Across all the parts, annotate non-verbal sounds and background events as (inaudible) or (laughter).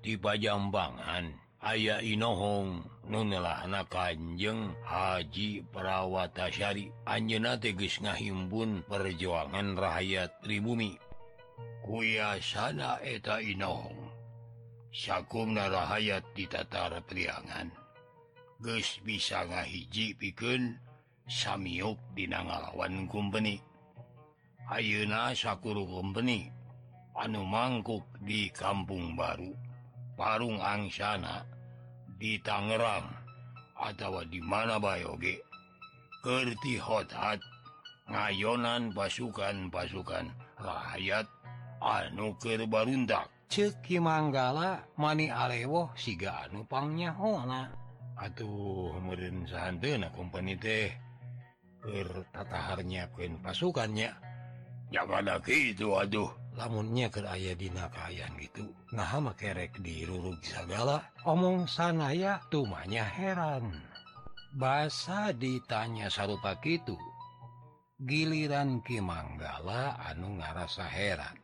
di Pajambangan aya Inohong nunelah Kanjeng Haji perawatasyari Anjena teges ngahimbun perjuangan rakyat pribumi kuya sana eta Inohong. Sakum narahayat di Tatara Priangan. Ge bisa ngahiji piken samyuk dinangalawan kumpeni. Ayeuna Sakuru kumpeni. Anu mangkuk di Kampung Baru. Parung Angsana di Tangerang atau di mana Bayoge Kerti hotat ngayonan pasukan-pasukan rakyat anu Barundak Ceki Manggala Mani Alewo siga Anupangnya Hona oh, Atuh merin santan kompeni teh bertatahar nyiapkan pasukannya. Jangan lagi itu aduh lamunnya ke aya dinakayan gitu. Nah makerek dirurug segala omong sanaya tumanya heran basa ditanya sarupa gitu giliran Ki Manggala anu ngarasa heran.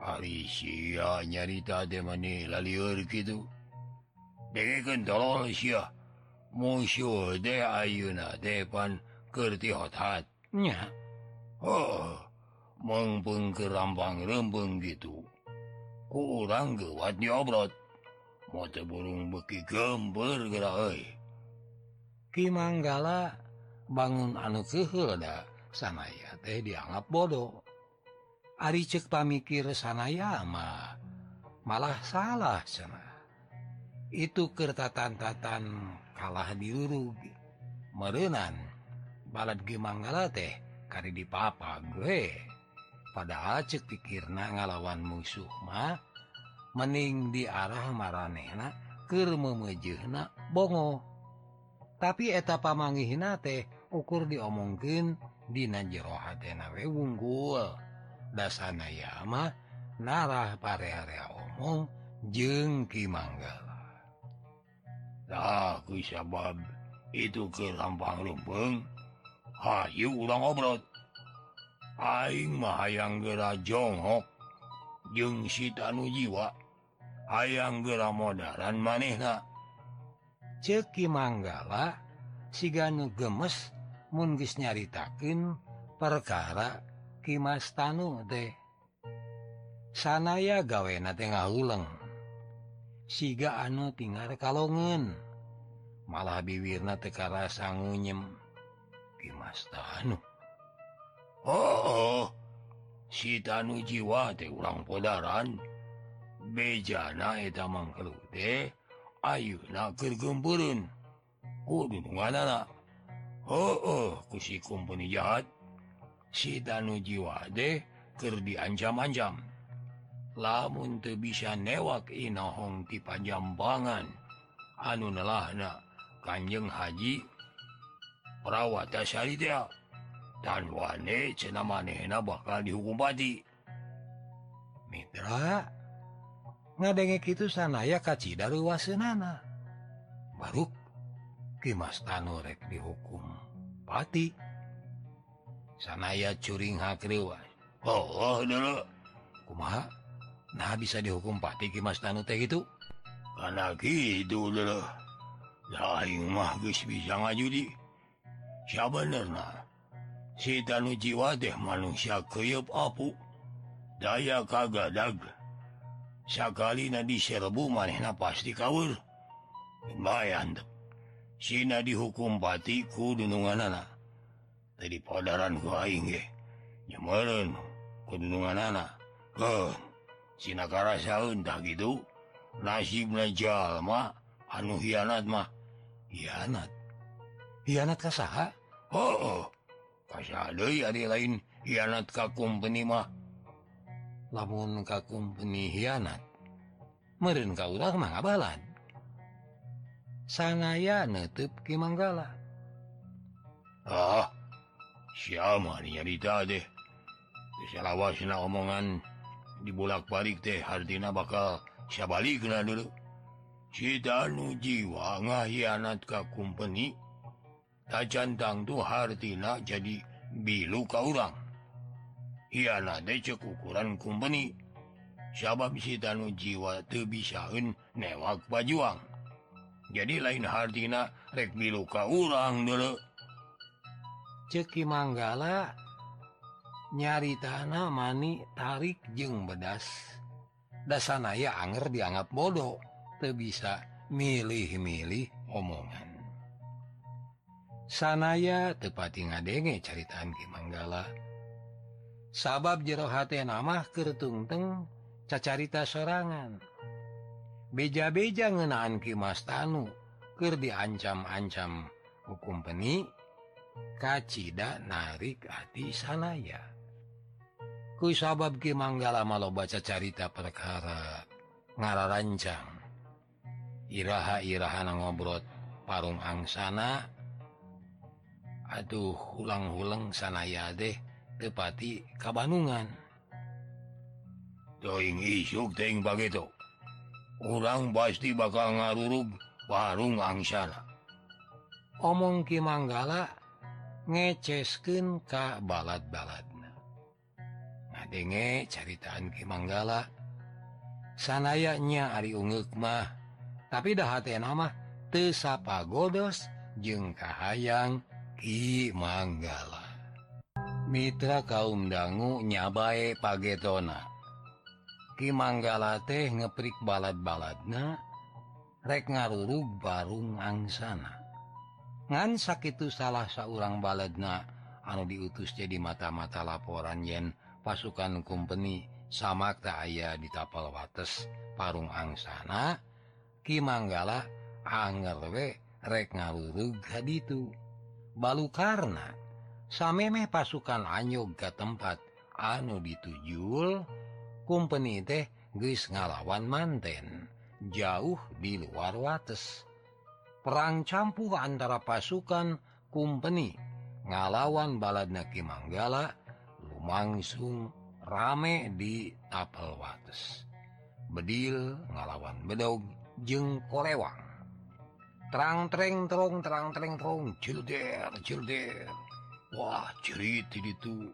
Alicia nyarita de mani laliur gitu Dengan tolol sia. Musuh de ayuna depan kerti hotat Nya. Oh mengpeng ke rambang rembeng gitu. Kurang gewat nyobrot. Mata burung beki gember Ki Kimanggala bangun anu kehelda sanaya teh dianggap bodoh. Ari cek pamikir sanaya mah malah salah sana itu kertatantatan kalah dirurug merenan balad Gemanggala teh kari di papa gue pada cek pikirna ngalawan musuhma mening di arah maranehna ke memejena bongo. Tapi eta pamangihina teh ukur diomongken Dina jerohatwe wunggul dasana yamah narah pare-area omong jengki manggalku sabab itu ke lampang lubeng Hayu ulang obrot. Aing mah hayang gera Jonghok jeung sitanu jiwa hayang gera modaran manehna ceki manggala siganu gemes mun geus nyaritakeun perkara Kimas Tanu teh. Sanaya gawena teh ngahuleng. Siga anu tinggal kalongen malah biwirna Tekara Ki Mas Tanu. Oh, oh. Tanu jiwa teh urang podaran bejanaeta mangte Ayu nakergemburun Oh, oh. kusi kumpuni jahat Si Tanu jiwa dehker diancam-ancam lamun teu bisa newak Inohong e ti panjambangan anu nelahna Kanjeng Haji perawat teh dan Wane cena manehna bakal dihukum pati Mitra ngadengek itu sanaya kaci dari wasenana baru Kimas Tanu rek dihukum pati. Sanaya curing hakriwa oh, oh dulu kumaha? Nah bisa dihukum pati Kimas Tanu teh gitu karena gitu dulu Lain mah bisa ngajudi siapa bener nah? Sidanu jiwa deh manusia keyup apu. Daya kagadag sakali na diserbu manehna pasti kawur bayan Sina dihukum batiku dunungan anak jadi padaran kuing nyemeren kedunungan anak ke Sinakara tah gitu nasib jalma anu hianat mah hianat? Hianat kasaha Oh, oh. lain hianat kakum penimah namun kakum peni hianat merin kau mangbalan sanaya nutup Ki Manggala. Ah sinyarita deh bisalawas omongan dibulak-balik teh Hardina bakal syabalik dulu. Cita nu jiwa ngahianat kakum peni tajan tangtu Hartina jadi bilu ka urang hiana decek ukuran kumpeni sabab sitanu jiwa te bisaun newak bajuang. Jadi lain Hartina rek bilu ka urang dulu. Ceki manggala nyari tanah mani tarik jeng bedas. Dasanaya anger dianggap bodoh. Te bisa milih-milih omongan. sanaya tepati ngadenge caritaan Ki Manggala. Sabab jerohati namah kertungteng cacarita sorangan. Beja-beja ngenaan Kimas Tanu Ker diancam-ancam hukum peni kacita narik hati sanaya ku sabab Ki Manggala malau baca carita perkara ngara rancang Iha-irahan ngobrot parung angsana Aduh ulang-hulang sanaya deh tepati Kabanungan. Doing isuk begitu orang pasti bakal ngarurug warung angsana omong Ki Manggala ngeceskeun Ka balat-balatna. Ngadenge caritaan Ki Manggala sanayanya Ari Ungekmah tapi dah nama Tesapa Godos jeung Kahayang. Ki Manggala. Mitra kaum dangu nyabae pagetona. Ki Manggala teh ngeprik balad-baladna rek ngarurug barung angsana. Ngan sakitu salah seorang baladna anu diutus jadi mata-mata laporan yen pasukan company sama tak aya di tapal wates parung angsana Ki Manggala anger we rek ngarurug haditu. Balu karena samemeh pasukan anyog ke tempat. Anu ditujul company teh guys ngalawan manten. Jauh di luar wates. Perang campuh antara pasukan company ngalawan baladna Ki manggala lumangsung rame di tapel wates. Bedil ngalawan bedog jeng kolewang terang treng terong terang treng terong cilder cilder wah cerita itu.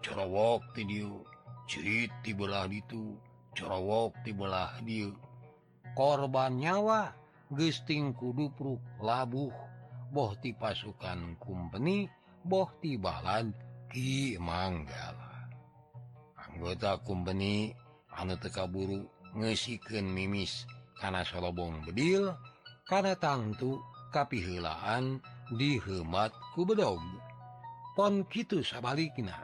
Corowok ti dia. Ti belah itu. Corowok ti belah dia. Korban nyawa gesting kudu pruk labuh. Boh ti pasukan company boh ti balan ki manggala. Anggota company anu tekaburu ngesikan mimis karena solobong bedil karena tangtu kapihilaan dihemat kubedog pon Kitu sabalikna.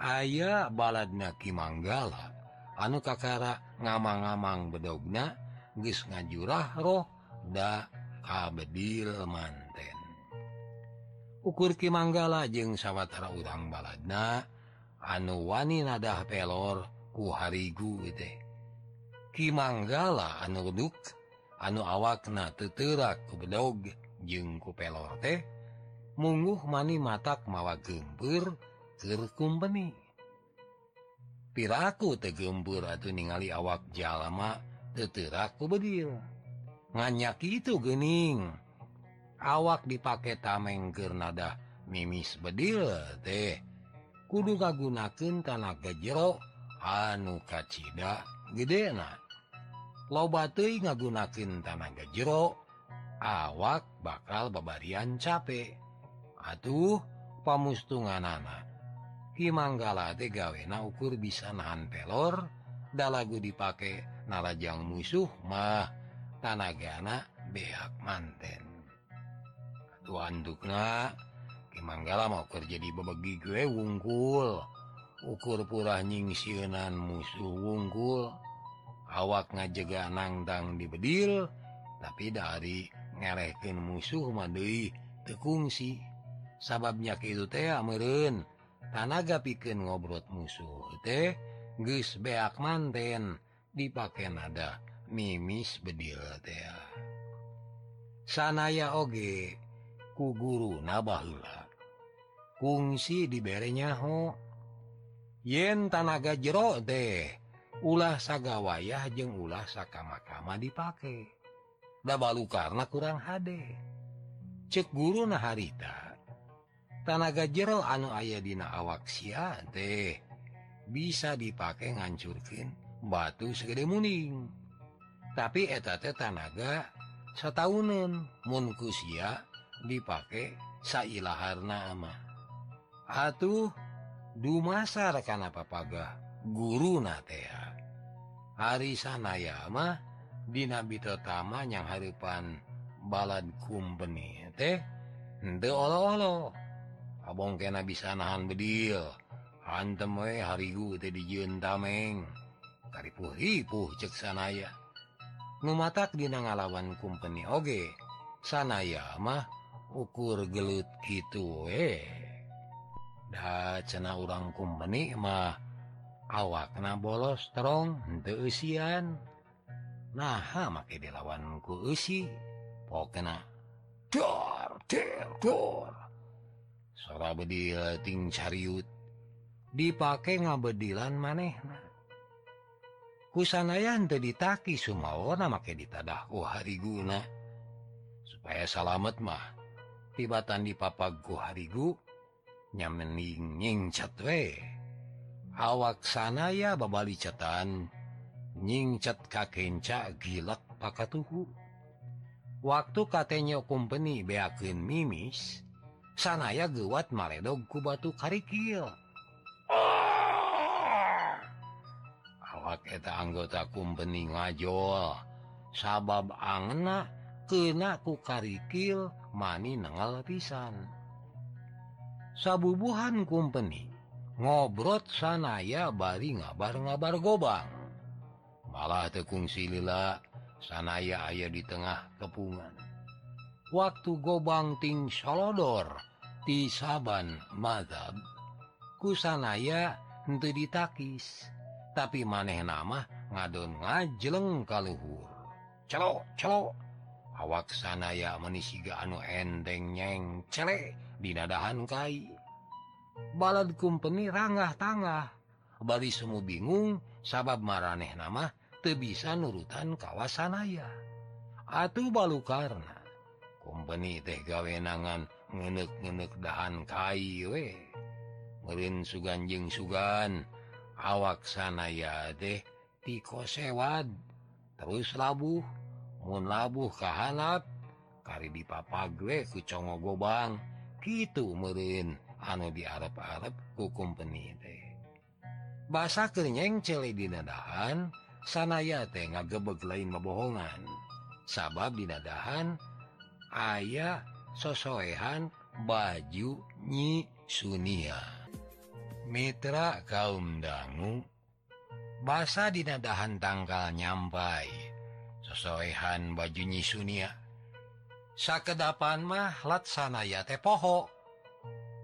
Aya baladna Kimanggala. Anu kakara ngamang-ngamang bedogna geus ngajurah roh da kabedil manten ukur Kimanggala jeung sawatara urang baladna anu wani nadah pelor ku harigu Kimanggala anuduk anu awakna teterak kebedog jeung kupelor teh mungguh mani matak mawa gempur kekumpeni piraku tegempur atau ningali awak jalama teterak kubedil nganyak itu gening awak dipakai tameng gernada mimis bedil teh. Kudu kagunakeun tanah gejero anu kacida gedena. lobati ngagunakin tanaga jero awak bakal babarian capek atuh pamustungan anak teh gawena ukur bisa nahan pelor da lagu dipake nalajang musuh mah tanagana beak manten. Tuhan Dukna Kimanggala mau kerja di bebegi gue wungkul. Ukur pura nying siunan musuh wungkul. awak ngajega nangdang dibedil tapi dari ngerekin musuh Made tekungsi. Sababnya itu teh meren tanaga piken ngobrot musuh teh geus beak manten dipake nada mimis bedil teh. Sanaya oge ku guru nabahula kungsi diberenya ho yen tanaga jero teh ulah saga wayah jeung ulah sakamakamana dipake. Da dabalu karena kurang HD cek guru nah harita tanaga jero anu aya dina awak sia teh. Bisa dipake ngancurkin batu segede muning. Tapi etate tanaga setahunan munkusia dipakai sailaharna ama atuh dumasar apa pagah guru natea hari sanayamah Di Nabitama yang haripan balad kumpeni teh olo-olo. Abong kena bisa nahan bedil. Hantem harigu teh dijuntameng tari puhipuh cek sanaya numatak dina ngalawan kumpeni oge. Sanayamah ukur gelut gitu eh dah cena urang kumpeni mah awak kena bolos terong keusian nah make dilawan kusi pokokna sora bedil ting cariut. Dipakai ngabedilan maneh. Kusanayan teu ditaki sumaona make ditadah ku hariguna. Supaya salamet mah tibatan di papago harigu nyamening nying catwe awak sana ya babali cetan. Nyingcat kakenca gilak pakai tuhu waktu katanya company beakin mimis sanaya gewat maredog ku batu karikil. Awak eta anggota company ngajol sabab angna kena ku karikil mani nengal pisan. Sabubuhan company ngobrot sanaya bari ngabar-ngabar gobang. Malah tekung silila sanaya aya di tengah kepungan. Waktu gobangting solodor di saban mazhab kusanaya untuk ditakis. Tapi maneh nama ngadon ngajeleng kaluhur celok celok awak sanaya menisiga anu endeng nyeng cele dinadahan kai. balad kumpeni ranggah tangah. Bari semu bingung sabab maraneh nama bisa nurutan kawasanaya atuh balu karena company teh gawenangan ngenek-ngenek dahan kaiwe merin suganjeng sugan awak sanaya deh tiko sewad terus labuh mun labuh kahanap kari di papague ku congo gobang. Gitu merin anu di Arab-Arab ku company teh bahasa kenyeng cele dinadahan sanaya teh ngagebeg lain mebohongan sabab dinadahan ayah sosoehan baju nyi sunia. Mitra kaum dangu basa dinadahan tanggal nyampai sosoehan baju nyi sunia. Sakedapan mah lat sanaya teh poho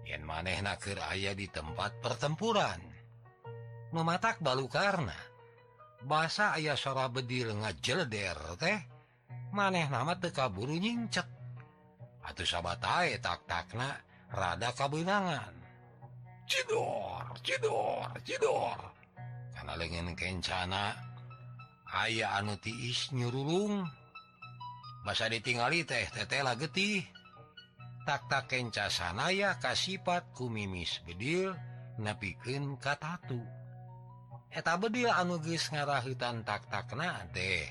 yen maneh nakir ayah di tempat pertempuran. Mematak balu karena bahasa ayah sora bedil ngajelder teh. Maneh nama tekaburu nyingcek atau sahabat tae tak takna rada kabunangan cidor cidor cidor. Karena lengan kencana ayah anu tiis nyurulung. Masa ditingali teh tetela getih takta kenca sanaya kaspat ku mimis bedil nepiken katatu. Eta bedil anuges ngarah hutan taktak na teh.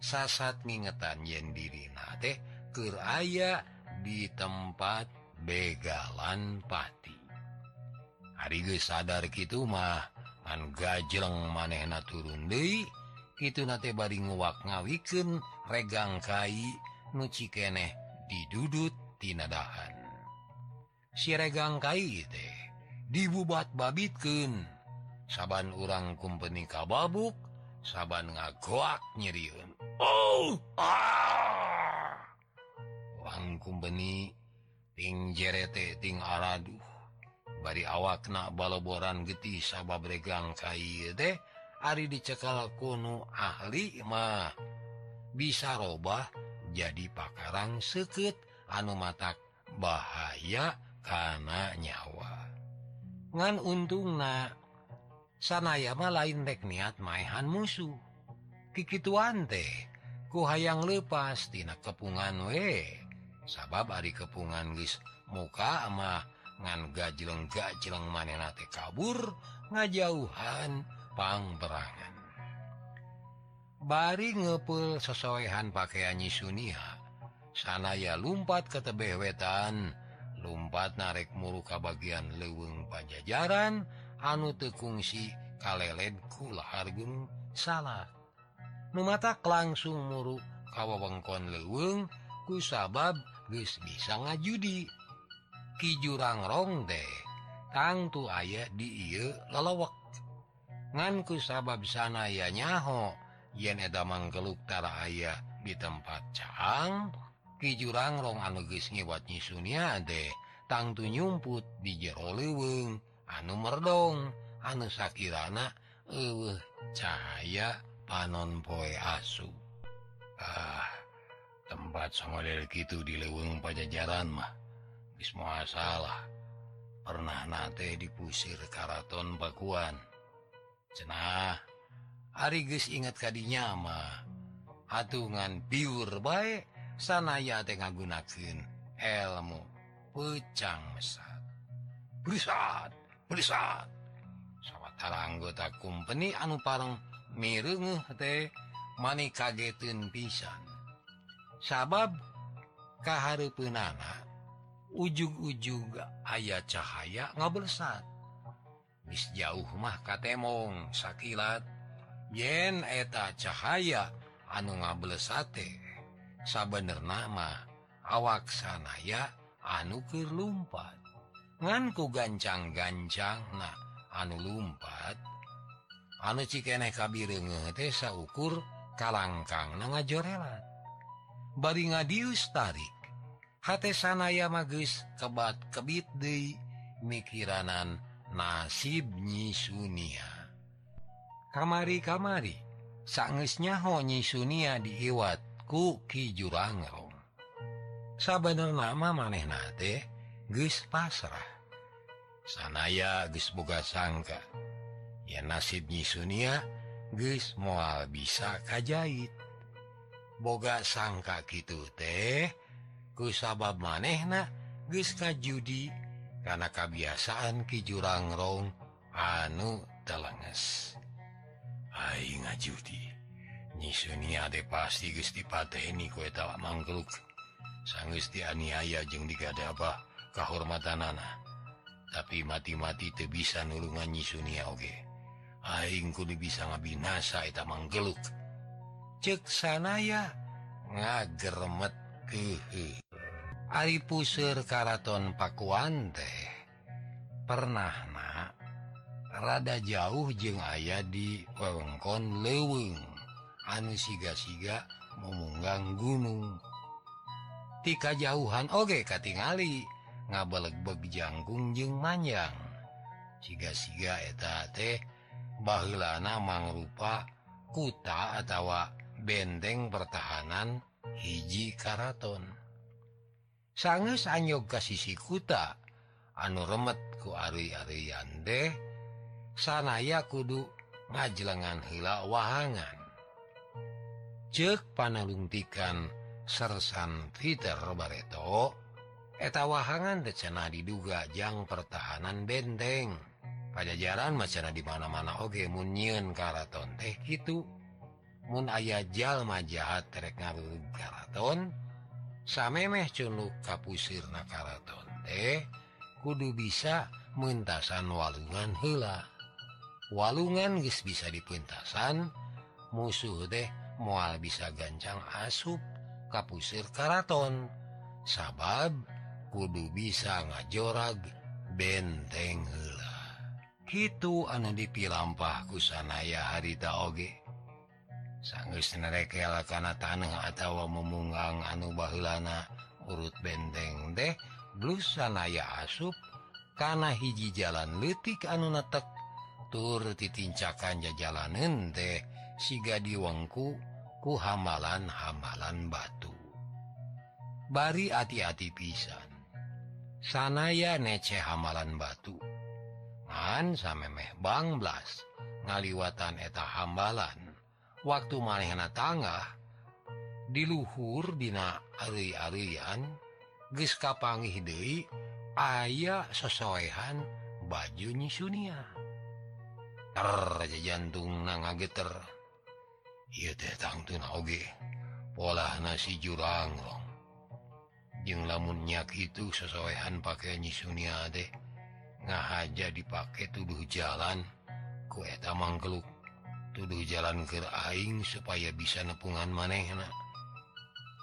Sasat mingetan yen diri na teh ke aya di tempat begalan pati. Hari sadar gitu mah an gajeng manehna turun De itu nate bari nguwak ngawiken regang kai nuci keneh didudut tinadahan siregang Kai teh dibubat babitken saban urang kumpeni kababuk saban ngagoak nyeriun. Oh! Ah! Wang kumpeni ting jerete ting araduh. Bari awakna baloboran getih sabab regang kai teh Ari dicekal kuno ahli mah. Bisa robah jadi pakarang seket anu mata bahaya karena nyawa. Ngan untung na sanayama lain dek niat maehan musuh. Kikituan teh ku hayang lepas tina kepungan we. Sabab ari kepungan geus muka ama ngan gajleng gajleng manena teh kabur ngajauhan pangberangan. Bari ngepul sesuaihan pakaian Sunia sanaya lumpat ke tebewetan lumpat narek muruka bagian leweng pajajaran anu tekungsi kaleledkulhargung salah numatak langsung muruk kawewengkon leweng ku sabab guys bisa ngajudi. Ki jurang rong deh tangtu ayah di lelowek nganku sabab sanaya nyaho yen edamang geluk tara ayah di tempat cahang jurang-rong anuges ngewat Sunia deh tangtu nyumput di jero leweng anu merdong. Anu Shakirana eh cahaya panon poe asu. Ah tempat sama gitu di leweng pajajaran mah. Bisma salah. Pernah nate dipusir karaton Pakuan. Cenah Ariges ingat kadinya mah atungan biur baik sanaya teh ngagunakeun elmu pucang mesat. Berisat berisat. Sawwatara anggota kumpeni anu parang mirenge teh mani kagetun pisan. Sabab kaharepunana ujug-ujug ayah cahaya ngabersat bis jauh mah katemong sakilat yen eta cahaya anu ngabelsate sabener nama awak sanaya anukir lumpat. Nganku gancang-gancang nah anu lumpat. Anu cikeneh kabirngetesa ukur kalangkang na ngajorelat bari ngadius tarik. Hate sanaya magis kebat kebit De mikiranan nasib nyi Sunia. Kamari-kamari sangisnya honyi Sunia diiwat ku Ki Jurang sahabatbener nama maneh nate guys pasrah. Sanaya guys boga sangka. Ya nasibnyi Sunia guys mual bisa kajait boga sangka gitu teh ku sabab manehna guys kajudi karena kebiasaan Ki anu telenges. Hai ngajudi. nyisunia de pasti Gusti Pateni kuetawa eta sang Gusti aniaya jeung digada abah kahormatanana tapi mati-mati te bisa nulungan nyisunia oge. Aing kudu bisa ngabinasa eta manggeluk. Cek sanaya ngagermet kehe Ari puseur karaton Pakuan teh. Pernah nak? Rada jauh jeung ayah di wewengkon leweng anu siga-siga memunggang gunung tika jauhan oge katingali. Ngabalegbe janggung jeng manjang. Siga-siga eta teh bahana mangrupa kuta atautawa benteng pertahanan hiji Karaton. Sanges anyog ka sisi kuta anu remet ku Ari-arian deh sanaya kudu ngajelengan hila wahangan. cek panalungtikan sersan Peter Roberto etawahangan decena didugajang pertahanan benteng. Pajajaran macana dimana-mana Oge munyiun karaton teh gitu Mun aya jalma jahat terek ngarurug karaton samemeh cunuk kapusir na karaton teh kudu bisa mentasan walungan hela walungan geus bisa dipuntasan musuh deh mual bisa gancang asup kapusir karaton. Sabab kudu bisa ngajorag benteng hela gitu anu dipilampah kusanaya harita oge. Sanggus nerekel karena tanah atau memunggang anu bahulana urut benteng deh blusanaya asup karena hiji jalan letik anu netek tur titincakan jajalanan teh. siga diwengku ku hamalan hamalan batu. Bari hati-hati pisan. Sanaya nece hamalan batu. Han samemeh Bangblas ngaliwatan eta hambalan. Waktu manehna tangah diluhurdina Ari-arian geskapangih deui aya sesoehan baju nyisunia terja jantung na ngageter. pola nasi jurangrong lamun lamunnyak itu sesuaian pakai nyisunia deh ngahaja dipakai tuduh jalan kue tamangkeluk tuduh jalan ke Aing supaya bisa nepungan manehna.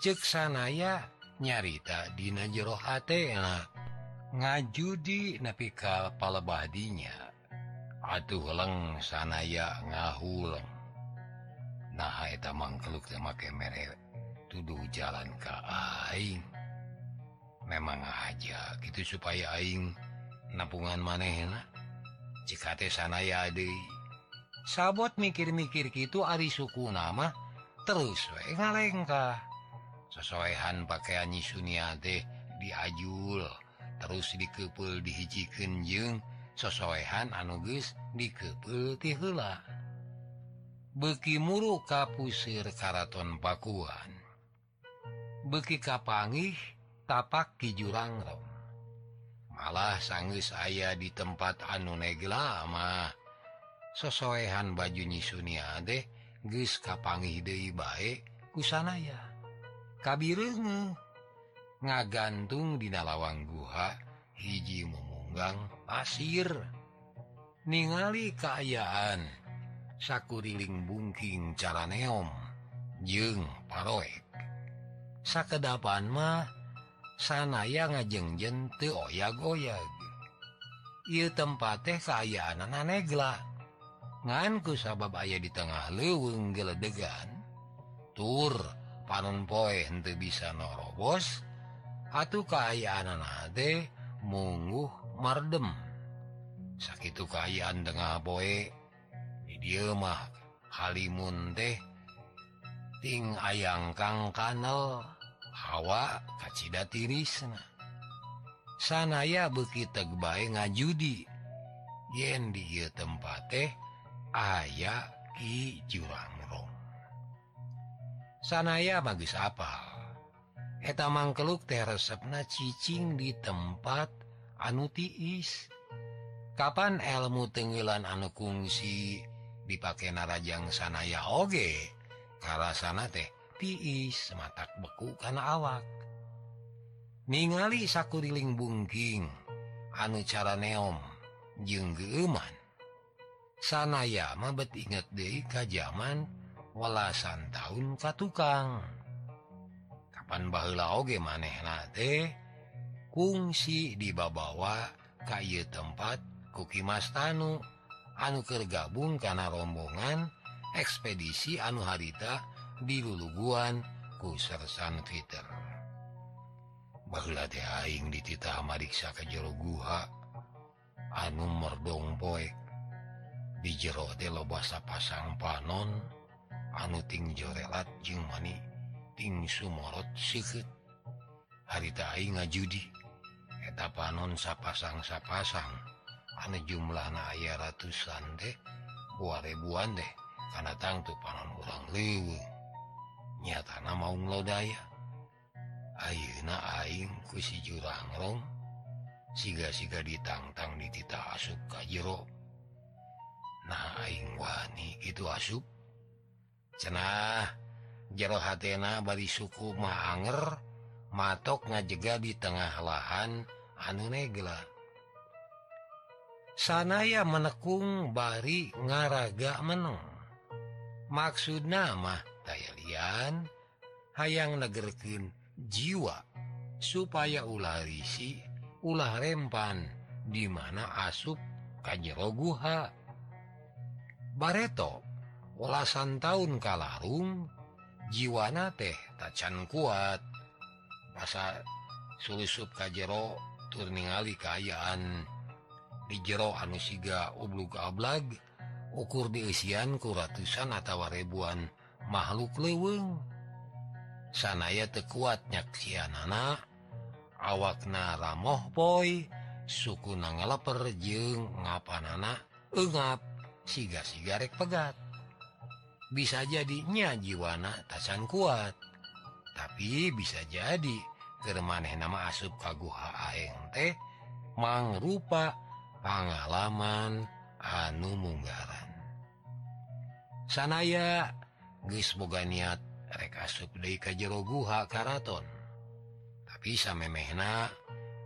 Ceksana ya nyarita Dina jero Athena ngajudi napikal palebadinya atuh leng sanaya ngahuleng nah mangkluk memakai merek tuduh jalan ke Aing. Memang aja gitu supaya Aing napungan maneh jikate sana ya sabot mikir-mikir gitu Ari suku nama terus ngalengkah sesuaihan pakaian Sunia deh diajul terus dikepul dihijikan jeng sesuaihan anuges dikepul tila beki muru kapusir Karaton Pakuan. Beki kapangih tapak ki jurangrong malah sanggis ayah di tempat anu neglama sosoehan baju nyisunia deh geus kapangih deui bae kusanaya kabireunge ngagantung dina lawang guha hiji memunggang pasir. Ningali kaayaan. sakuriling bungking cara neom jeung paroek. Sakedapan mah sanaya ngajengjen teu oyag-oyag. Ieu tempat teh kaayaan negla nganku sabab aya di tengah leuweung geledegan. Tur panon poe henteu bisa norobos atuh kaayaan teh mungguh mardem. Sakitu kaayaan tengah poe mah Halimun deh Ting ayang Kang kanal Hawa kacita tiris sanaya beki tegbae ngajudi yen di tempat teh aya Ki Jurangrong sanaya magis apa Eta mangkeluk teh resepna ccing di tempat anu tiis. Kapan elmu tenggelan anu kungsi? dipakai narajang sanaya oge. Karena teh tiis mata beku karena awak. Ningali sakuriling bungking anu cara neom jenggeman sanaya mabet inget De Kajaman walasan tahun Ka tukang. Kapan bahula oge maneh nate kungsi dibabawa kayu tempat kukimas Tanu. anuker gabung karena rombongan ekspedisi anu harita di luluguan kusersan Peter Baing ditita Mariksa ke jero Guha anu merdongpoek di jerote lo basa pasang panon anuting jorelat jeung mani Ting Sumorot sikit haritaing ngajudi eta panon sapasang sapasang aneh jumlah aya ratusan deh buat ribuan deh karena tangtu panon orang lewe nyata nama lodaya Ayeuna aing ku si jurangrong siga-siga ditangtang ditita asup ka jero. Nah aing wani itu asup. Cenah jero hatena bari suku mah anger matok ngajega di tengah lahan anu negla sanaya menekung bari ngaraga meneng maksud nama tayalian hayang negerken jiwa supaya ularisi ulah rempan di mana asup kajjeroguha bareto welasan tahun kalarung jiwana teh tacan kuat. Masa sulisup kajero turningali kaayaan. di jero anu siga ublug ablag ukur diisian ku ratusan atawa ribuan makhluk leweng sanaya tekuatnyaksian anak awakna ramoh boy suku na ngaleper jeng ngapan engap siga sigarek pegat. Bisa jadinya jiwana tasan kuat tapi bisa jadi kemaneh nama asup kaguha aeng teh mangrupa pengalaman anu munggaran sanaya Gismoga niat reka Subde Ka jeroguha Karaton. Tapi samemehna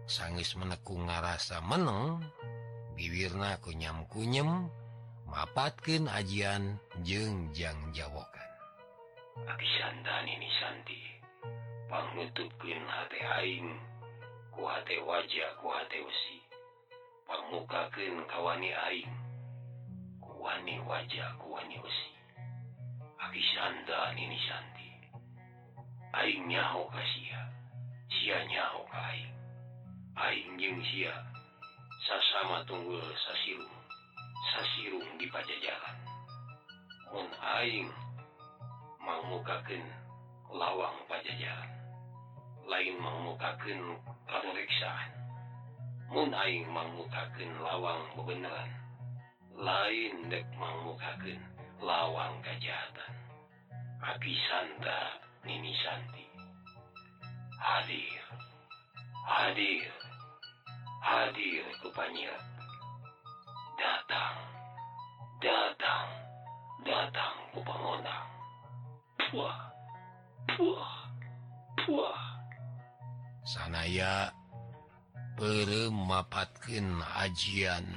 sangis menekung ngarasa meneng biwirna kunyam kunyem mapatkan ajian jengjang jawokan. Akisantan ini Santi. Pangutupkin hati aing ku wajah ku hati usia kawani Aing. Kuwani wajah kuwani usi aki sanda ini Santi Aing nyaho kasia sia. Nyaho ka Aing. Aing jeung sia. Sasama tunggul sasirung. Sasirung di pajajaran. Mun Aing mangmukakeun lawang pajajaran. Lain mangmukakeun pameriksaan mun Aing mangmukakeun lawang bebeneran. Lain dek mangmukakeun lawang kejahatan. Aki Santa Nini Santi. Hadir. Hadir. Hadir ke panyirat datang. Datang. Datang ke pangondang. Puah. Puah. Puah. Sanaya bermafatkan ajian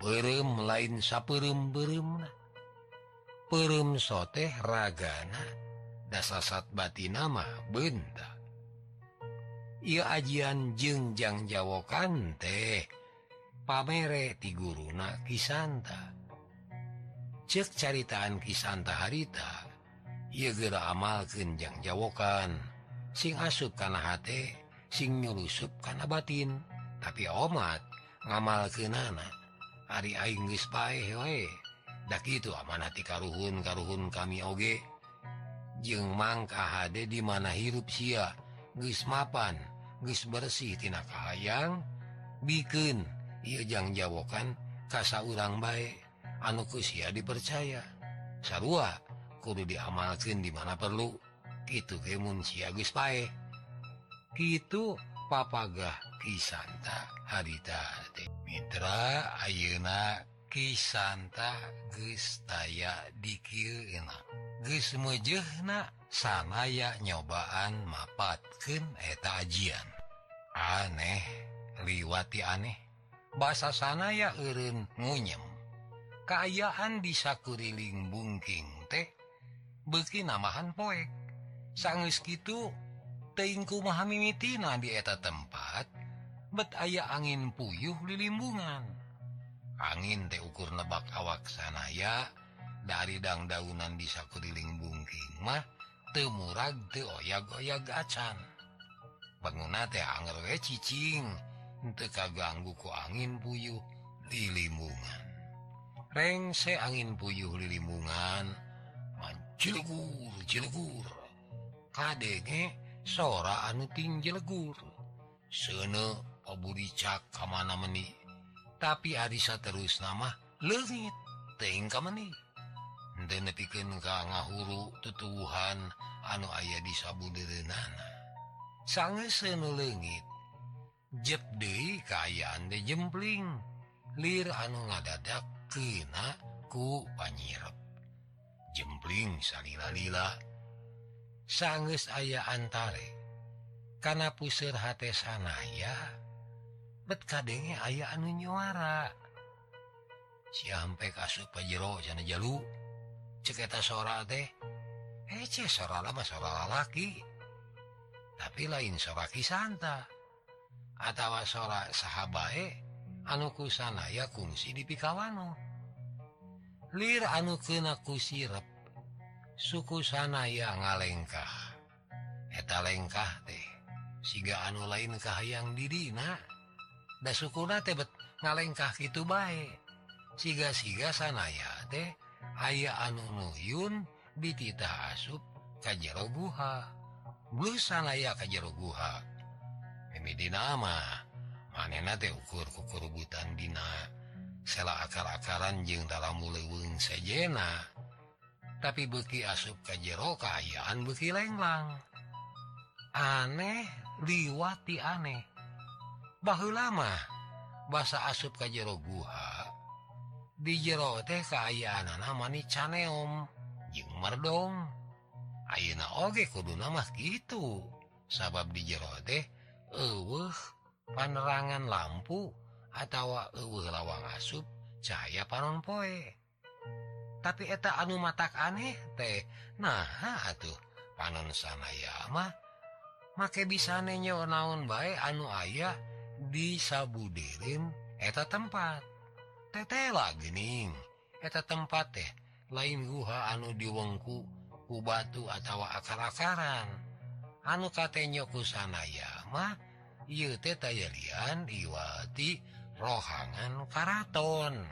perem lain saperem berem perem soteh ragana dasasat batti nama benda. Ia ajian jengjang jawokan teh. Pamere ti guruna Kisanta. Cek caritaan Kisanta harita. Ia gera amal kenjang jawokan. Sing asup kana hati sing nyulusup karena batin tapi omat ngamal ke nana hari Inggris padak itu amanati karuhun karuhun kami oge. Jeng mangka HD di mana hirup sia. Guys mapan guys bersih tina kahayang. Bikin ia jang jawokan kasa urang baik anukusia dipercaya. Sarua kudu diamalkan dimana perlu. Itu kemun sia guys paeh gitu papagah Kisanta. Harita Mitra Ayeuna Kisanta gestaya dikil Gesmejehna sanaya nyobaan mapatken eta ajian. Aneh liwati aneh. Bahasa sanaya Erun ngunyem. Di disakuriling bungking teh beki namahan poek. Sangis gitu teingku memahami di eta tempat bet aya angin puyuh lilimbungan. Angin teh ukur nebak awak sanaya dari dang daunan di kuriling bungking mah temurag te oyag-oyag gacan bangun teh anger we cicing teu kaganggu ku angin puyuh lilimbungan. Rengse angin puyuh lilimbungan mancilgur cilgur kadenge sora anu tinjelegur sene oburicak kamana meni. Tapi Arisa terus nama legit teng kamani dan nepikan ka ngahuru tutuwuhan anu ayah di sabuderenana sange sene lengit jep deui kaayaan de jempling. Lir anu ngadadak kena ku panyirep. Jempling salila-lila. sanggeus aya antare karena puseur H sana ya. Betkadenge aya anu nyuara. Sampai kasut pajero jana jalu. Ceketa sora teh. Eh, Ece sora lama sora lalaki. Tapi lain sora kisanta. Atawa sora sahabae anuku sana ya kungsi di pikawano. Lir anu kena kusirep suku sanaya ngalengkah. Eta lengkah teh. Siga anu lainkah yang didina. Da sukuna teh tebet ngalengkah gitu baik siga-siga sanaya teh aya anu nuyun ditita asup kajjeroguha blu sanaya kajjeroguha ini dinama manena teh ukur kukurubutan dina. Sela akar-akaran jeung dalam muleweng sejena. tapi beki asup ke jero keayaan beki lenglang. Aneh liwati aneh. Bahu lama bahasa asup ke jero guha di jero teh keayaan namani caneom jeng merdong Ayeuna oge kudu nama gitu sabab di jero teh eueuh panerangan lampu atau eueuh lawang asup cahaya panon poe. tapi eta anu mata aneh teh. Nah atuh. Panon sanayamah make bisa nenyo naon baik anu ayah disabudirim eta tempat. Tetela gening eta tempat teh. Lain guha anu diwengku ku batu atau akar-akaran. Anu katenyoku sanayamah teh taylian iwati rohangan karaton.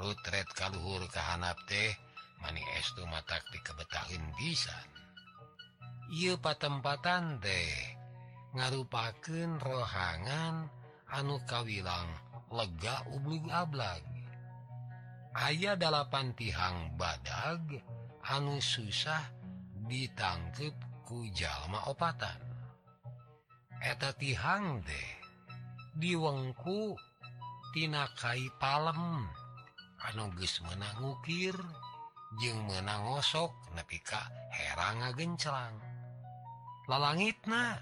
Rutret kalluhur kehanap teh mani estu matakti kebetahin bisa Y patempatan teh ngarupaken rohangan anu kawilang lega ublug ablag. Ayah dalapan tihang badag anu susah ditangkep kujallma opatan. Eta tihang deh diwengkutinanakai Palem. anuges jeung je menangosok nepika herang gencerang lalangit nah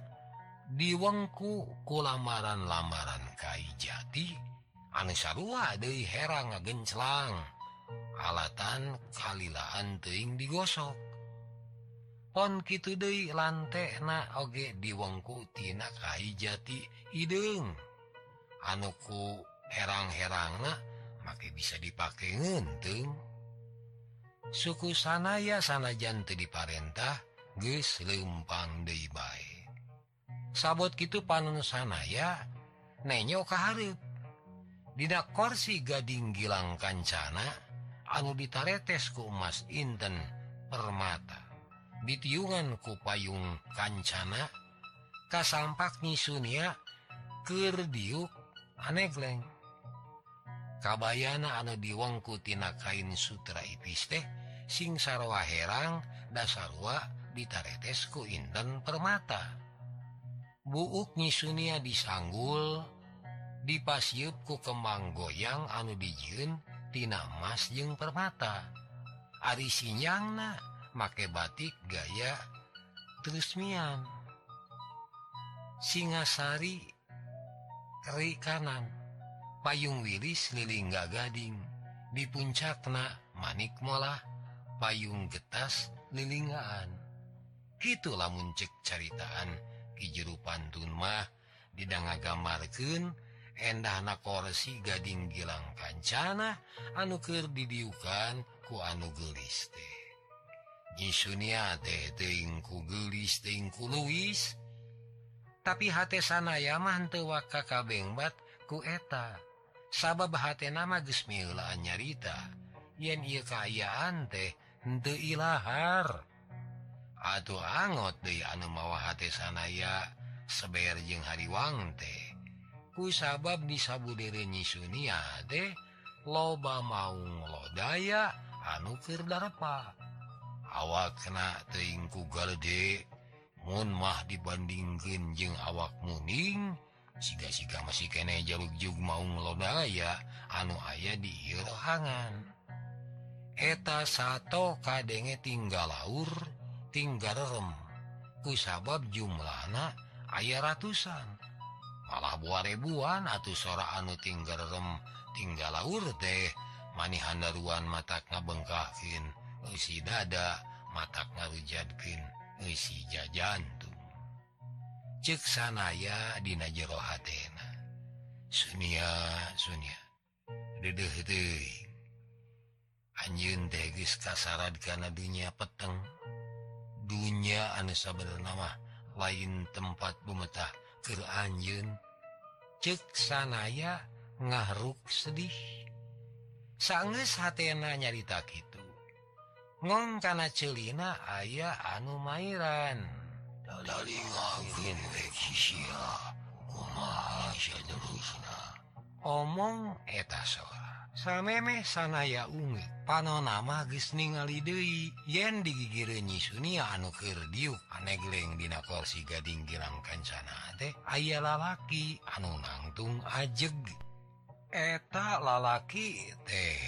diwengku ku lamaran lamaran Kai jati anusarua deui herang gencelang alatan kalilaan teing digosok. Pon kitu deui lantek na oge diwengkutina Kai jati hidung anuku herang-herang nah pakai bisa dipakai ngenting. Suku sanaya sanajan di Parentah leumpang lempang bae. Sabot kitu panon sanaya nenyo hareup Dina korsi gading Gilang Kancana anu ditaretesku emas Inten permata. Ditiungan ku payung Kancana kasampaknyi Sunia kerdiuk anegleng kabayana anu diwengkutina kain Sutra ipis teh sing sarwa herang dasarwa ditaretesku inten permata. Buuk nyisunia disanggul dipasiupku kembang goyang anu dijintina Mas jeung permata. Ari sinyangna make batik gaya terusmian Singasari keri kanan payung Wilis lilingga gading di puncakna manik malah payung getas lilingaan. Gitu lamun cek caritaan kijuru pantun mah didanga gamarken endah na gading Gilang kancana anuker didiukan ku anu gelis teh. Jisunia teh teing gelis teing Luis. Tapi hate sanaya mah teu wakakabengbat ku eta. sabab hati nama gesmilaan nyarita. Yen ia keayaan teh ilahhar ilahar angot de anu mawa hati sanaya seber jeung hariwang teh. Ku sabab disabu diri nyisunia teh loba mau lodaya anu kirdarpa awak kena teingku galde mun mah dibandingkeun jeung awak muning jika-jika masih kene jalukju mau nglodaya anu ayah dihangan eta satu kadenge tinggal laur tinggal rem. Kusabab jumlahna ayah ratusan. Malah buah ribuan atau sora anu tinggal rem tinggal laur teh. Manihan daruan matak ngabengkakin usi dada matak ngarujadkin usi jajantung cek sanaya Dina jero Sunia Sunia. Anjun tegis kasarad karena dunia peteng. Dunia Anes bernama lain tempat bumetah ke Anjun cek sanaya ngahruk sedih. Sanges hatena nyarita gitu ngongkana celina ayah anu Mairan. 나링 하기는 omong eta sora sameme sanaya unge panorama geus ningali deui yen digigire nyi Sunia anu keur diuk anegleng dina korsi gading girang kancana teh aya lalaki anu nangtung ajeg. Eta lalaki teh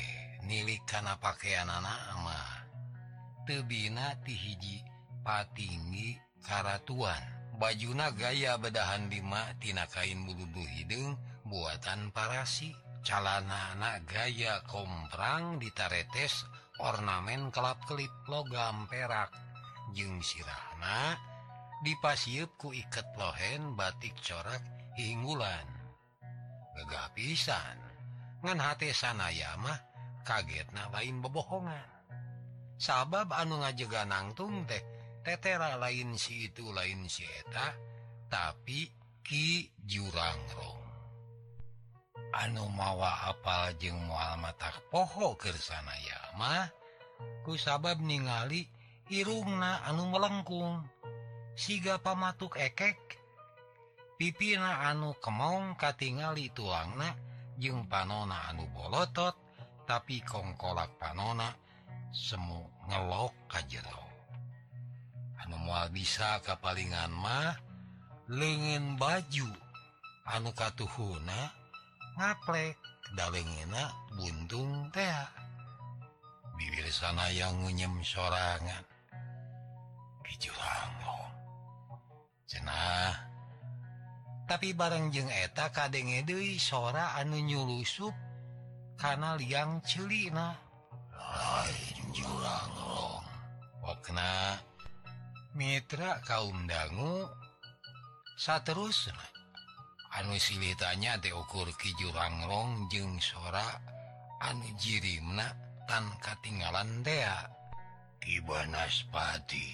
nilik kana pakaianana mah teu bina ti hiji patinggi Karatuan bajuna gaya bedahan Bimatina kain buludu hidung buatan parasi. Calana anak gaya komprang ditaretes ornamen kelap-kelip logam perak. Jeng sirahna dipasiupku iket lohen batik corak hinggulan gagah pisan. Ngan hati sanayamah kaget na lain bebohongan. Sabab anu ngajeganangtung teh tetera lain si itu lain sieta tapi Ki jurangrong anu mawa apal jeung mualmatak poho kersana yamah ku sabab ningali Irungna anu melengkung. Siga pamatuk ekek pipina anu kemong katingali tuangna jeung panona anu bolotot tapi kongkolak panona semu ngelok kajero mual bisa kapalingan mah lengen baju anu katuhuna ngaplek dalengena buntung teh bibir sana yang ngunyem sorangan. Kijurang cenah. Tapi bareng jeng eta kadenge deui sora anu nyulusup kana liang celina. Lain jurang long. Okna Mitra kaum dangu saterus anu silitanya diukur ki jurangrong jeung sora. Anu jirimna tan katinggalan dea. Kibanaspati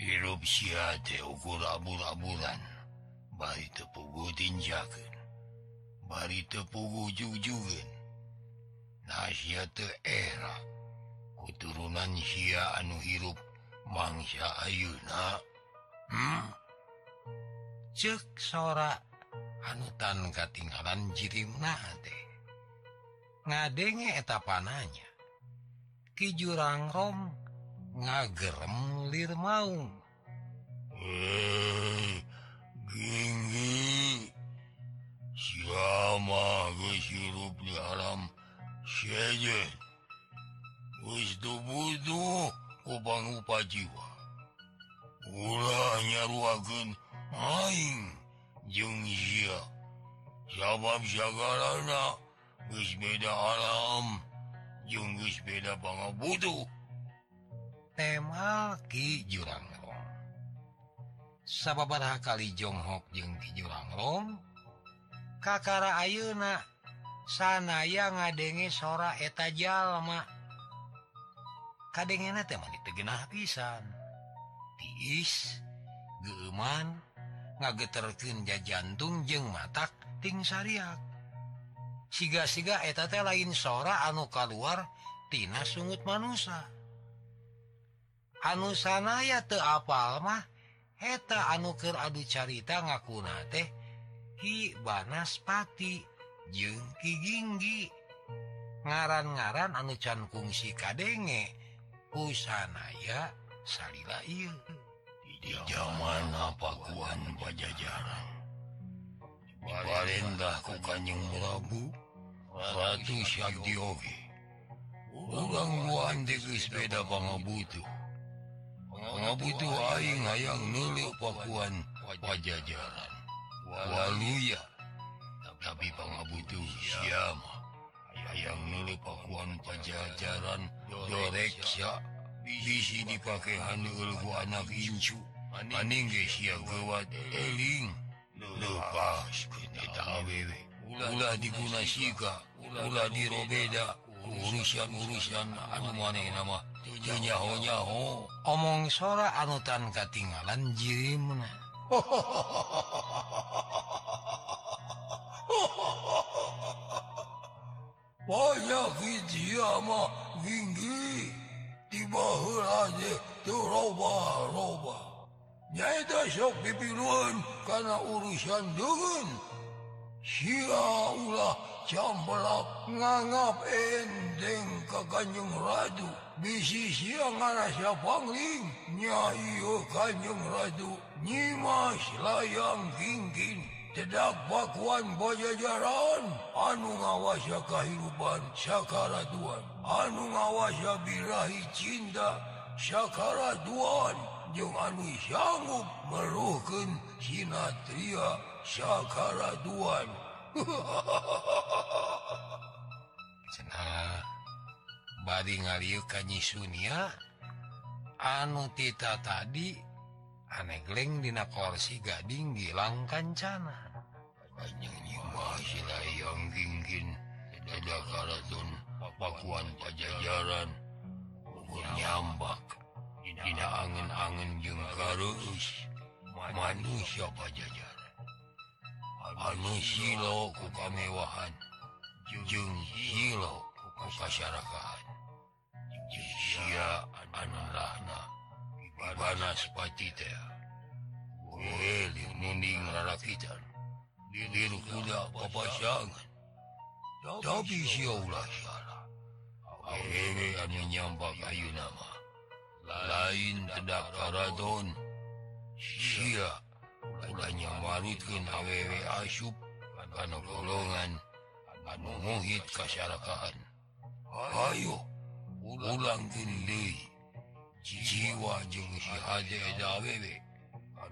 hirup sia teukur abur-aburan bari tepugu tinjakeun bari tepugu sia teu era. Keturunan sia anu hirup mangsa Ayeuna hmm. cek sora hanutan jirimna jirim ngadenge eta pananya. Ki jurangrong ngagerem lir maung. Eh, hey, ginggi siapa hirup di alam sejen Wis tubuh Obang upa jiwa. Ulanyaruagen main jengzia sabab sagalana geus beda alam jenggus beda bangga butuh tema Ki Jurangrong sababaraha kali Jonghok jeung Ki Jurangrong Kakara Ayeuna sanaya ngadenge sora eta jalma. kadengen teman itu genah pisan. Tiis geman ngageterkeun ja jantung jeng matak ting syariat siga-siga eteta lain sora anu keluartina sungut manusia anu sanaya teu te apal mah heta anuker adu carita ngakuna teh Ki banaspati jeng Ki Ginggi. Ngaran-ngaran anu can kungsi kadenge usanaya salila zaman pakuan pajajaran? Barendah ku Kanjeng Prabu. Ratu Syabdi Oge Urang buan geus beda pangabutu. Pangabutu aing hayang nuluk pakuan pajajaran. Waluya. Tapi pangabutu siapa yang milik Pakuan Pajajaran Doreksa bisi dipakai handulgu anak Incu. Maning gewat eling. Lepas ulah diguna Sika ulah dirobeda. Urusan-urusan anu maneh nama? Tunyaho-nyaho omong sora anutan katinggalan jirimna (laughs) banyak videomah tinggi tibarobanyaita sok dipilun karena urusan dengan sia ulah campelak ngangap endeng ka Kanjeng Radu bisi sia ngarasa pangling Nyai Kanjeng Radu nyimas layang kingkin terdapat Bojajaran anu ngawasya kehidupan Sakaratuan anu ngawasya birahi cinta Sakaratuan jeung anu sanggup meruhkeun sinatria (laughs) cenah bari ngaliuk ka Nyi Sunia anu tita tadi aneh geleng dina korsi gading gilang kancana Silayanginkinun papakuan pajajaran nyambak. Tidak angen-angen jeung harus manusia pajajaran. Manusiaku kemewahan jeng hilo masyarakat anakna panas patite munding rakitan pasangan tapi silah menyambang Ayu nama lain ada Karaton Sia pulanya marutkin awewe asup Kana golongan anu muhid kasyarakaan Ayo ulang kiri jiwa jeng si dawewe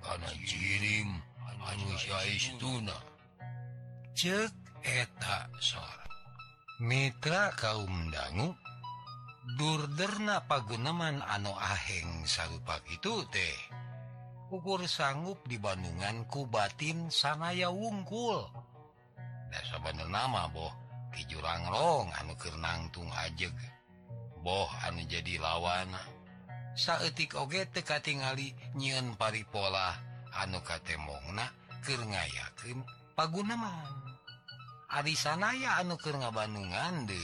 karena jirim anu Syaiuna cek eta sora Mitra kaum dangu durderna pageneman anu aheng sarupak itu teh. Ukur sanggup di Bandunganku batin sanaya wungkul. Dasar bener nama boh. Di jurang rong anu Kernangtung ajeg. Boh anu jadi lawana saeutik oge teka tingali nyiin pari pola anu katemongna Kerngayken pagunaman Ari sanaya anu ke Bandungan De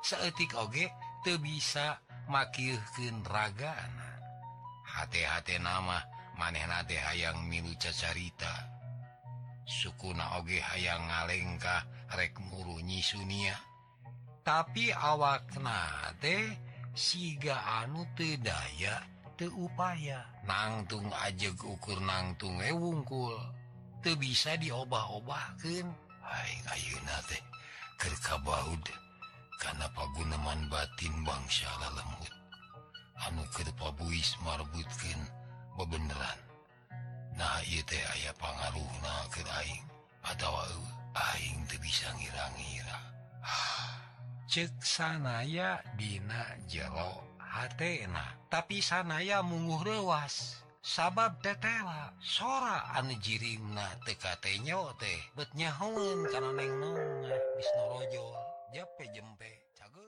seetik oge te bisa makirken ragana hati-hati nama manehnate hayang milu cacarita. Sukuna oge hayang ngalengkah rek muru nyi Sunia tapi awaknate siga anu tedaya teupaya nangtung ajeg ukur nangtung ewungkul teu bisa diobah-obahkan. Kerkabaud. Karena pagunaman batin bangsa lemut anu kepabuis marbutkin bebeneran. Nah aya pengaruh naing atau aing eh, bisa ngira-ngira. (sighs) Cek sanaya Dina jero hatna tapi sanaya munguh rewas sabab detela sora anu jirimna TKTnyo teh betnyahoun karena neng nong Bisnorojo jape jempe cager